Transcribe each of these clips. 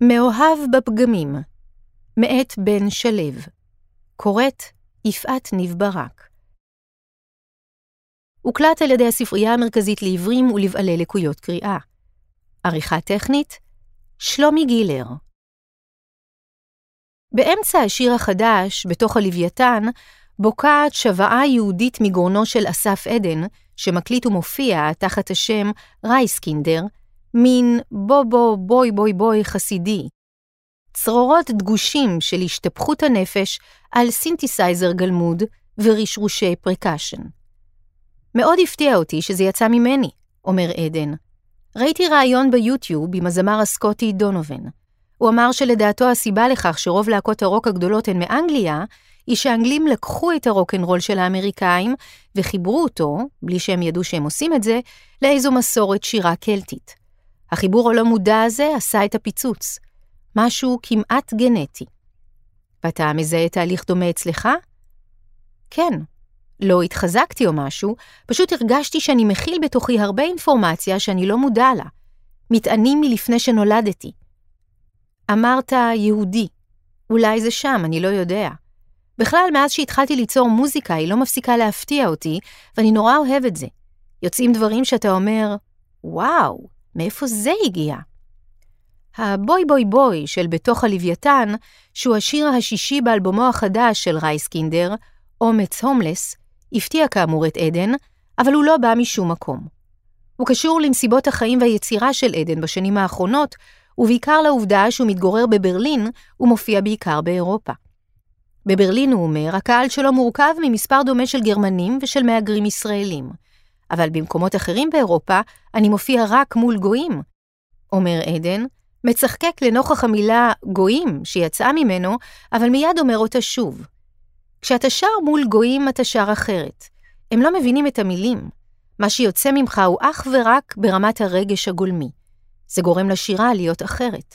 מאוהב בפגמים, מאת בן שלו, קוראת יפעת ניב ברק. הוקלט על ידי הספרייה המרכזית לעיוורים ולבעלי לקויות קריאה. עריכה טכנית, שלומי גילר. באמצע השיר החדש, בתוך הלוויתן, בוקעת שוועה יהודית מגרונו של אסף עדן, שמקליט ומופיע תחת השם רייסקינדר, מין בו בו בוי בוי בוי חסידי. צרורות דגושים של השתפכות הנפש על סינתסייזר גלמוד ורשרושי percussion. מאוד הפתיע אותי שזה יצא ממני, אומר עדן. ראיתי ראיון ביוטיוב עם הזמר הסקוטי דונובן. הוא אמר שלדעתו הסיבה לכך שרוב להקות הרוק הגדולות הן מאנגליה, היא שהאנגלים לקחו את הרוקנרול של האמריקאים וחיברו אותו, בלי שהם ידעו שהם עושים את זה, לאיזו מסורת שירה קלטית. החיבור הלא מודע הזה עשה את הפיצוץ. משהו כמעט גנטי. ואתה מזהה תהליך דומה אצלך? כן. לא התחזקתי או משהו, פשוט הרגשתי שאני מכיל בתוכי הרבה אינפורמציה שאני לא מודע לה. מטענים מלפני שנולדתי. אמרת יהודי. אולי זה שם, אני לא יודע. בכלל, מאז שהתחלתי ליצור מוזיקה, היא לא מפסיקה להפתיע אותי, ואני נורא אוהב את זה. יוצאים דברים שאתה אומר, וואו, מאיפה זה הגיע? הבוי בוי בוי של בתוך הלוויתן, שהוא השיר השישי באלבומו החדש של רייסקינדר, אומץ הומלס, הפתיע כאמור את עדן, אבל הוא לא בא משום מקום. הוא קשור למסיבות החיים והיצירה של עדן בשנים האחרונות, ובעיקר לעובדה שהוא מתגורר בברלין ומופיע בעיקר באירופה. בברלין, הוא אומר, הקהל שלו מורכב ממספר דומה של גרמנים ושל מהגרים ישראלים. אבל במקומות אחרים באירופה אני מופיע רק מול גויים. אומר עדן, מצחקק לנוכח המילה גויים שיצאה ממנו, אבל מיד אומר אותה שוב. כשאתה שר מול גויים אתה שר אחרת. הם לא מבינים את המילים. מה שיוצא ממך הוא אך ורק ברמת הרגש הגולמי. זה גורם לשירה להיות אחרת.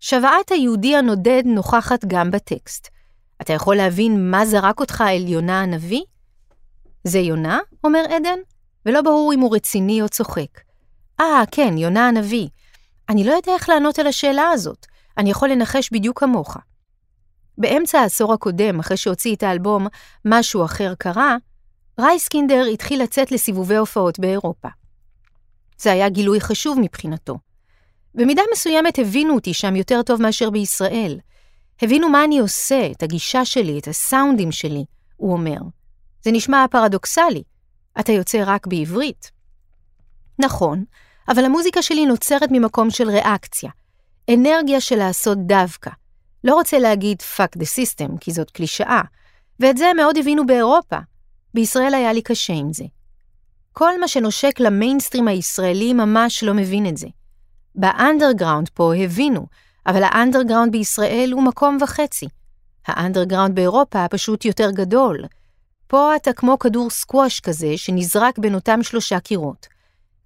שוועת היהודי הנודד נוכחת גם בטקסט. אתה יכול להבין מה זרק אותך אל יונה הנביא? זה יונה? אומר עדן, ולא ברור אם הוא רציני או צוחק. אה, כן, יונה הנביא. אני לא יודע איך לענות על השאלה הזאת. אני יכול לנחש בדיוק כמוך. באמצע העשור הקודם, אחרי שהוציא את האלבום "משהו אחר קרה", רייסקינדר התחיל לצאת לסיבובי הופעות באירופה. זה היה גילוי חשוב מבחינתו. במידה מסוימת הבינו אותי שם יותר טוב מאשר בישראל. הבינו מה אני עושה, את הגישה שלי, את הסאונדים שלי, הוא אומר. זה נשמע פרדוקסלי, אתה יוצא רק בעברית. נכון, אבל המוזיקה שלי נוצרת ממקום של ריאקציה, אנרגיה של לעשות דווקא. לא רוצה להגיד fuck the system, כי זאת קלישאה, ואת זה מאוד הבינו באירופה. בישראל היה לי קשה עם זה. כל מה שנושק למיינסטרים הישראלי ממש לא מבין את זה. באנדרגראונד פה הבינו, אבל האנדרגראונד בישראל הוא מקום וחצי. האנדרגראונד באירופה פשוט יותר גדול. פה אתה כמו כדור סקווש כזה שנזרק בין אותם שלושה קירות.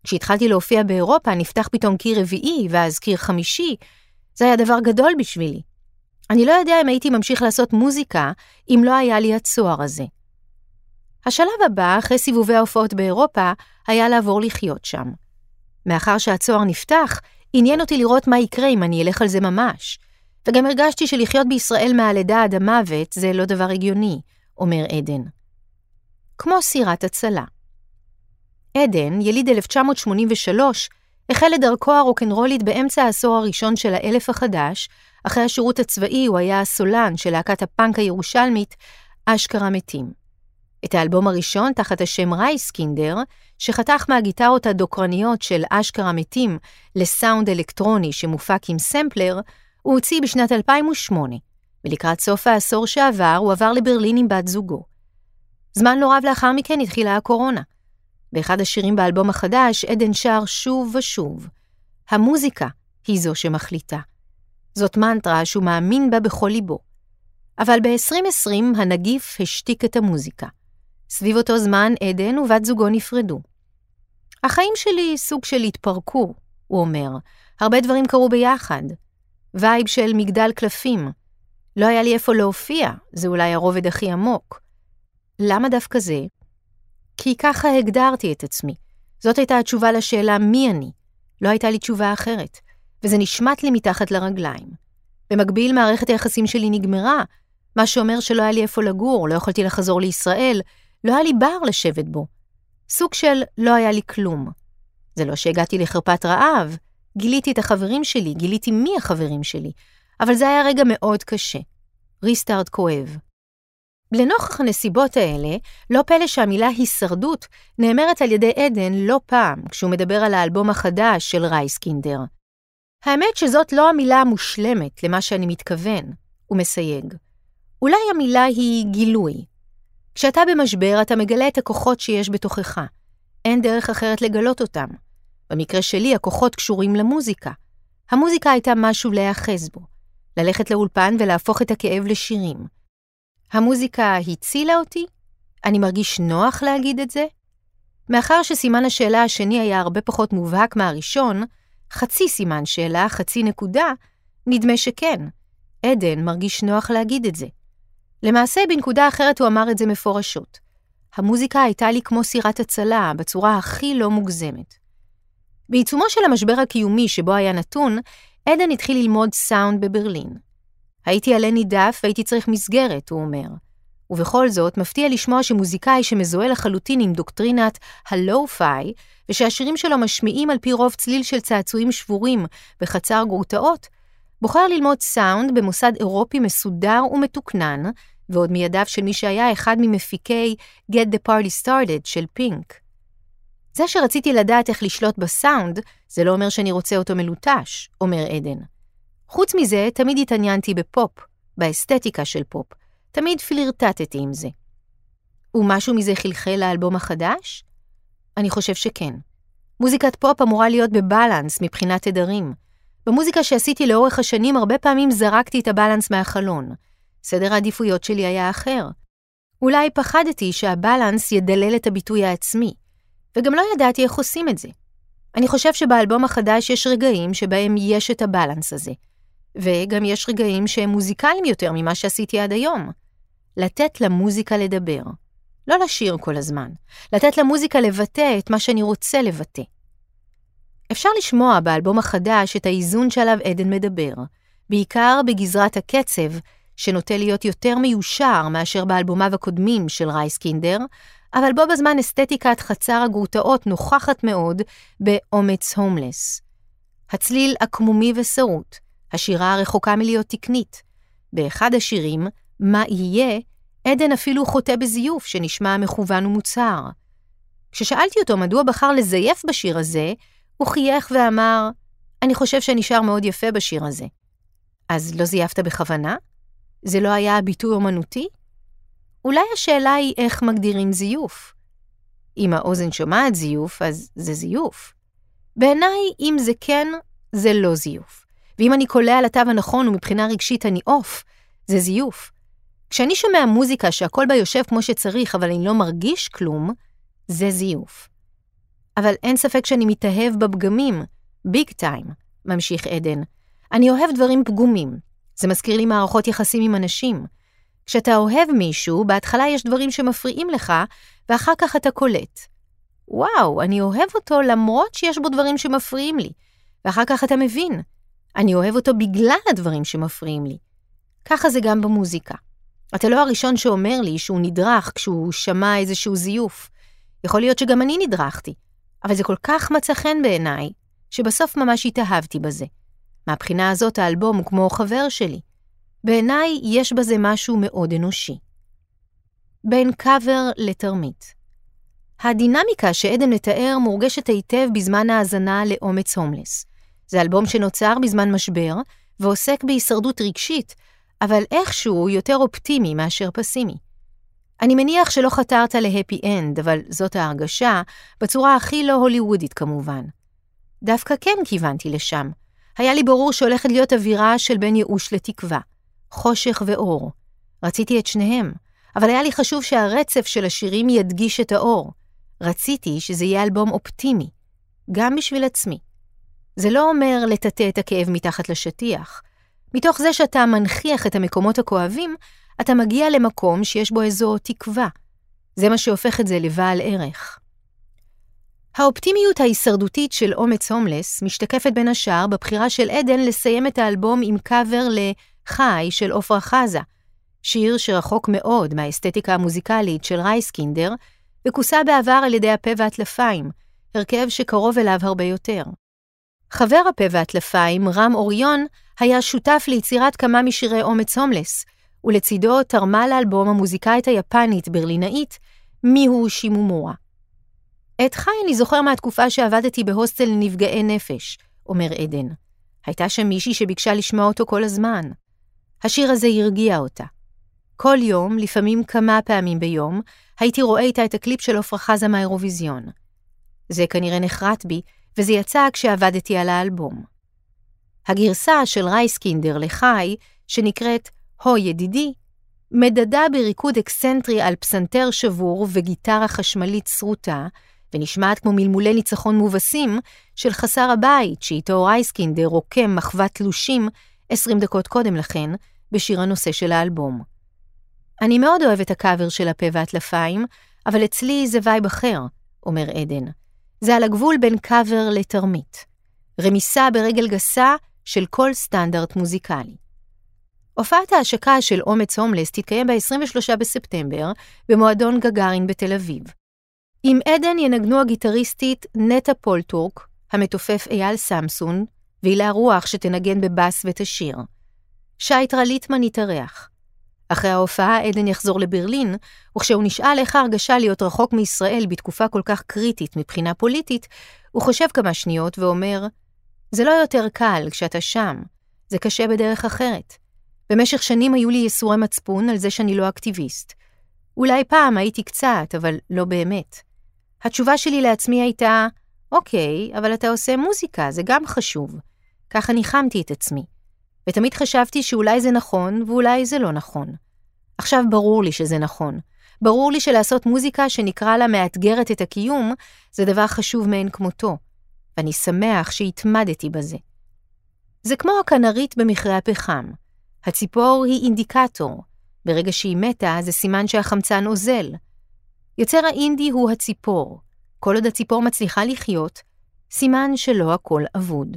כשהתחלתי להופיע באירופה נפתח פתאום קיר רביעי ואז קיר חמישי. זה היה דבר גדול בשבילי. אני לא יודע אם הייתי ממשיך לעשות מוזיקה אם לא היה לי הצוהר הזה. השלב הבא, אחרי סיבובי ההופעות באירופה, היה לעבור לחיות שם. מאחר שהצוהר נפתח, עניין אותי לראות מה יקרה אם אני אלך על זה ממש. וגם הרגשתי שלחיות בישראל מהלידה עד המוות זה לא דבר הגיוני, אומר עדן. כמו סירת הצלה. עדן, יליד 1983, החל את דרכו הרוקנרולית באמצע העשור הראשון של האלף החדש, אחרי השירות הצבאי הוא היה הסולן של להקת הפאנק הירושלמית, אשכרה מתים. את האלבום הראשון, תחת השם רייסקינדר, שחתך מהגיטרות הדוקרניות של אשכרה מתים לסאונד אלקטרוני שמופק עם סמפלר, הוא הוציא בשנת 2008, ולקראת סוף העשור שעבר הוא עבר לברלין עם בת זוגו. זמן לא רב לאחר מכן התחילה הקורונה. באחד השירים באלבום החדש, עדן שר שוב ושוב. המוזיקה היא זו שמחליטה. זאת מנטרה שהוא מאמין בה בכל ליבו. אבל ב-2020 הנגיף השתיק את המוזיקה. סביב אותו זמן עדן ובת זוגו נפרדו. החיים שלי סוג של התפרקו, הוא אומר. הרבה דברים קרו ביחד. vibe של מגדל קלפים. לא היה לי איפה להופיע, זה אולי הרובד הכי עמוק. למה דווקא זה? כי ככה הגדרתי את עצמי. זאת הייתה התשובה לשאלה מי אני. לא הייתה לי תשובה אחרת. וזה נשמט לי מתחת לרגליים. במקביל, מערכת היחסים שלי נגמרה, מה שאומר שלא היה לי איפה לגור, לא יכולתי לחזור לישראל, לא היה לי בר לשבת בו. סוג של לא היה לי כלום. זה לא שהגעתי לחרפת רעב, גיליתי את החברים שלי, גיליתי מי החברים שלי, אבל זה היה רגע מאוד קשה. ריסטארט כואב. לנוכח הנסיבות האלה, לא פלא שהמילה הישרדות נאמרת על ידי עדן לא פעם כשהוא מדבר על האלבום החדש של רייסקינדר. האמת שזאת לא המילה המושלמת למה שאני מתכוון, הוא מסייג. אולי המילה היא גילוי. כשאתה במשבר אתה מגלה את הכוחות שיש בתוכך. אין דרך אחרת לגלות אותם. במקרה שלי הכוחות קשורים למוזיקה. המוזיקה הייתה משהו להיאחז בו. ללכת לאולפן ולהפוך את הכאב לשירים. המוזיקה הצילה אותי? אני מרגיש נוח להגיד את זה? מאחר שסימן השאלה השני היה הרבה פחות מובהק מהראשון, חצי סימן שאלה, חצי נקודה, נדמה שכן. עדן מרגיש נוח להגיד את זה. למעשה, בנקודה אחרת הוא אמר את זה מפורשות. המוזיקה הייתה לי כמו סירת הצלה, בצורה הכי לא מוגזמת. בעיצומו של המשבר הקיומי שבו היה נתון, עדן התחיל ללמוד סאונד בברלין. הייתי עלה נידף והייתי צריך מסגרת, הוא אומר. ובכל זאת, מפתיע לשמוע שמוזיקאי שמזוהה לחלוטין עם דוקטרינת הלואו-פיי, ושהשירים שלו משמיעים על פי רוב צליל של צעצועים שבורים בחצר גרוטאות, בוחר ללמוד סאונד במוסד אירופי מסודר ומתוקנן, ועוד מידיו של מי שהיה אחד ממפיקי Get the Party Started של פינק. זה שרציתי לדעת איך לשלוט בסאונד, זה לא אומר שאני רוצה אותו מלוטש, אומר עדן. חוץ מזה, תמיד התעניינתי בפופ, באסתטיקה של פופ. תמיד פלירטטתי עם זה. ומשהו מזה חלחל לאלבום החדש? אני חושב שכן. מוזיקת פופ אמורה להיות ב balance מבחינת תדרים. במוזיקה שעשיתי לאורך השנים הרבה פעמים זרקתי את ה balance מהחלון. סדר העדיפויות שלי היה אחר. אולי פחדתי שהבלנס ידלל את הביטוי העצמי, וגם לא ידעתי איך עושים את זה. אני חושב שבאלבום החדש יש רגעים שבהם יש את הבלנס הזה, וגם יש רגעים שהם מוזיקליים יותר ממה שעשיתי עד היום. לתת למוזיקה לדבר. לא לשיר כל הזמן, לתת למוזיקה לבטא את מה שאני רוצה לבטא. אפשר לשמוע באלבום החדש את האיזון שעליו עדן מדבר, בעיקר בגזרת הקצב, שנוטה להיות יותר מיושר מאשר באלבומיו הקודמים של רייסקינדר, אבל בו בזמן אסתטיקת חצר הגרוטאות נוכחת מאוד באומץ הומלס. הצליל עקמומי ושרוט, השירה הרחוקה מלהיות תקנית. באחד השירים, מה יהיה, עדן אפילו חוטא בזיוף שנשמע מכוון ומוצהר. כששאלתי אותו מדוע בחר לזייף בשיר הזה, הוא חייך ואמר, אני חושב שנשאר מאוד יפה בשיר הזה. אז לא זייפת בכוונה? זה לא היה ביטוי אומנותי? אולי השאלה היא איך מגדירים זיוף. אם האוזן שומעת זיוף, אז זה זיוף. בעיניי, אם זה כן, זה לא זיוף. ואם אני קולע על התו הנכון ומבחינה רגשית אני עוף, זה זיוף. כשאני שומע מוזיקה שהכל בה יושב כמו שצריך, אבל אני לא מרגיש כלום, זה זיוף. אבל אין ספק שאני מתאהב בפגמים, ביג טיים, ממשיך עדן. אני אוהב דברים פגומים. זה מזכיר לי מערכות יחסים עם אנשים. כשאתה אוהב מישהו, בהתחלה יש דברים שמפריעים לך, ואחר כך אתה קולט. וואו, אני אוהב אותו למרות שיש בו דברים שמפריעים לי. ואחר כך אתה מבין, אני אוהב אותו בגלל הדברים שמפריעים לי. ככה זה גם במוזיקה. אתה לא הראשון שאומר לי שהוא נדרך כשהוא שמע איזשהו זיוף. יכול להיות שגם אני נדרכתי, אבל זה כל כך מצא חן בעיניי, שבסוף ממש התאהבתי בזה. מהבחינה הזאת האלבום הוא כמו חבר שלי. בעיניי יש בזה משהו מאוד אנושי. בין קאבר לתרמית. הדינמיקה שעדן מתאר מורגשת היטב בזמן ההאזנה לאומץ הומלס. זה אלבום שנוצר בזמן משבר, ועוסק בהישרדות רגשית, אבל איכשהו יותר אופטימי מאשר פסימי. אני מניח שלא חתרת להפי אנד, אבל זאת ההרגשה, בצורה הכי לא הוליוודית כמובן. דווקא כן כיוונתי לשם. היה לי ברור שהולכת להיות אווירה של בין ייאוש לתקווה, חושך ואור. רציתי את שניהם, אבל היה לי חשוב שהרצף של השירים ידגיש את האור. רציתי שזה יהיה אלבום אופטימי, גם בשביל עצמי. זה לא אומר לטאטא את הכאב מתחת לשטיח. מתוך זה שאתה מנכיח את המקומות הכואבים, אתה מגיע למקום שיש בו איזו תקווה. זה מה שהופך את זה לבעל ערך. האופטימיות ההישרדותית של אומץ הומלס משתקפת בין השאר בבחירה של עדן לסיים את האלבום עם קאבר ל"חי" של עפרה חזה, שיר שרחוק מאוד מהאסתטיקה המוזיקלית של רייסקינדר, וכוסה בעבר על ידי הפה והטלפיים, הרכב שקרוב אליו הרבה יותר. חבר הפה והטלפיים, רם אוריון, היה שותף ליצירת כמה משירי אומץ הומלס, ולצידו תרמה לאלבום המוזיקאית היפנית ברלינאית, מיהו שימומורה. את חי אני זוכר מהתקופה שעבדתי בהוסטל לנפגעי נפש, אומר עדן. הייתה שם מישהי שביקשה לשמוע אותו כל הזמן. השיר הזה הרגיע אותה. כל יום, לפעמים כמה פעמים ביום, הייתי רואה איתה את הקליפ של עפרה חזה מהאירוויזיון. זה כנראה נחרט בי, וזה יצא כשעבדתי על האלבום. הגרסה של רייסקינדר לחי, שנקראת "הו ידידי", מדדה בריקוד אקסצנטרי על פסנתר שבור וגיטרה חשמלית שרוטה, ונשמעת כמו מלמולי ניצחון מובסים של חסר הבית שאיתו רייסקינדר רוקם מחוות תלושים 20 דקות קודם לכן, בשיר הנושא של האלבום. אני מאוד אוהב את הקאבר של הפה והטלפיים, אבל אצלי זה vibe אחר, אומר עדן. זה על הגבול בין קאבר לתרמית. רמיסה ברגל גסה של כל סטנדרט מוזיקלי. הופעת ההשקה של אומץ הומלס תתקיים ב-23 בספטמבר במועדון גגארין בתל אביב. עם עדן ינגנו הגיטריסטית נטע פולטורק, המתופף אייל סמסון, והילה רוח שתנגן בבאס ותשיר. שייטרה ליטמן יתארח. אחרי ההופעה עדן יחזור לברלין, וכשהוא נשאל איך ההרגשה להיות רחוק מישראל בתקופה כל כך קריטית מבחינה פוליטית, הוא חושב כמה שניות ואומר, זה לא יותר קל כשאתה שם, זה קשה בדרך אחרת. במשך שנים היו לי ייסורי מצפון על זה שאני לא אקטיביסט. אולי פעם הייתי קצת, אבל לא באמת. התשובה שלי לעצמי הייתה, אוקיי, אבל אתה עושה מוזיקה, זה גם חשוב. ככה ניחמתי את עצמי. ותמיד חשבתי שאולי זה נכון ואולי זה לא נכון. עכשיו ברור לי שזה נכון. ברור לי שלעשות מוזיקה שנקרא לה מאתגרת את הקיום, זה דבר חשוב מאין כמותו, ואני שמח שהתמדתי בזה. זה כמו הכנרית במכרה הפחם. הציפור היא אינדיקטור. ברגע שהיא מתה, זה סימן שהחמצן אוזל. יוצר האינדי הוא הציפור. כל עוד הציפור מצליחה לחיות, סימן שלא הכל אבוד.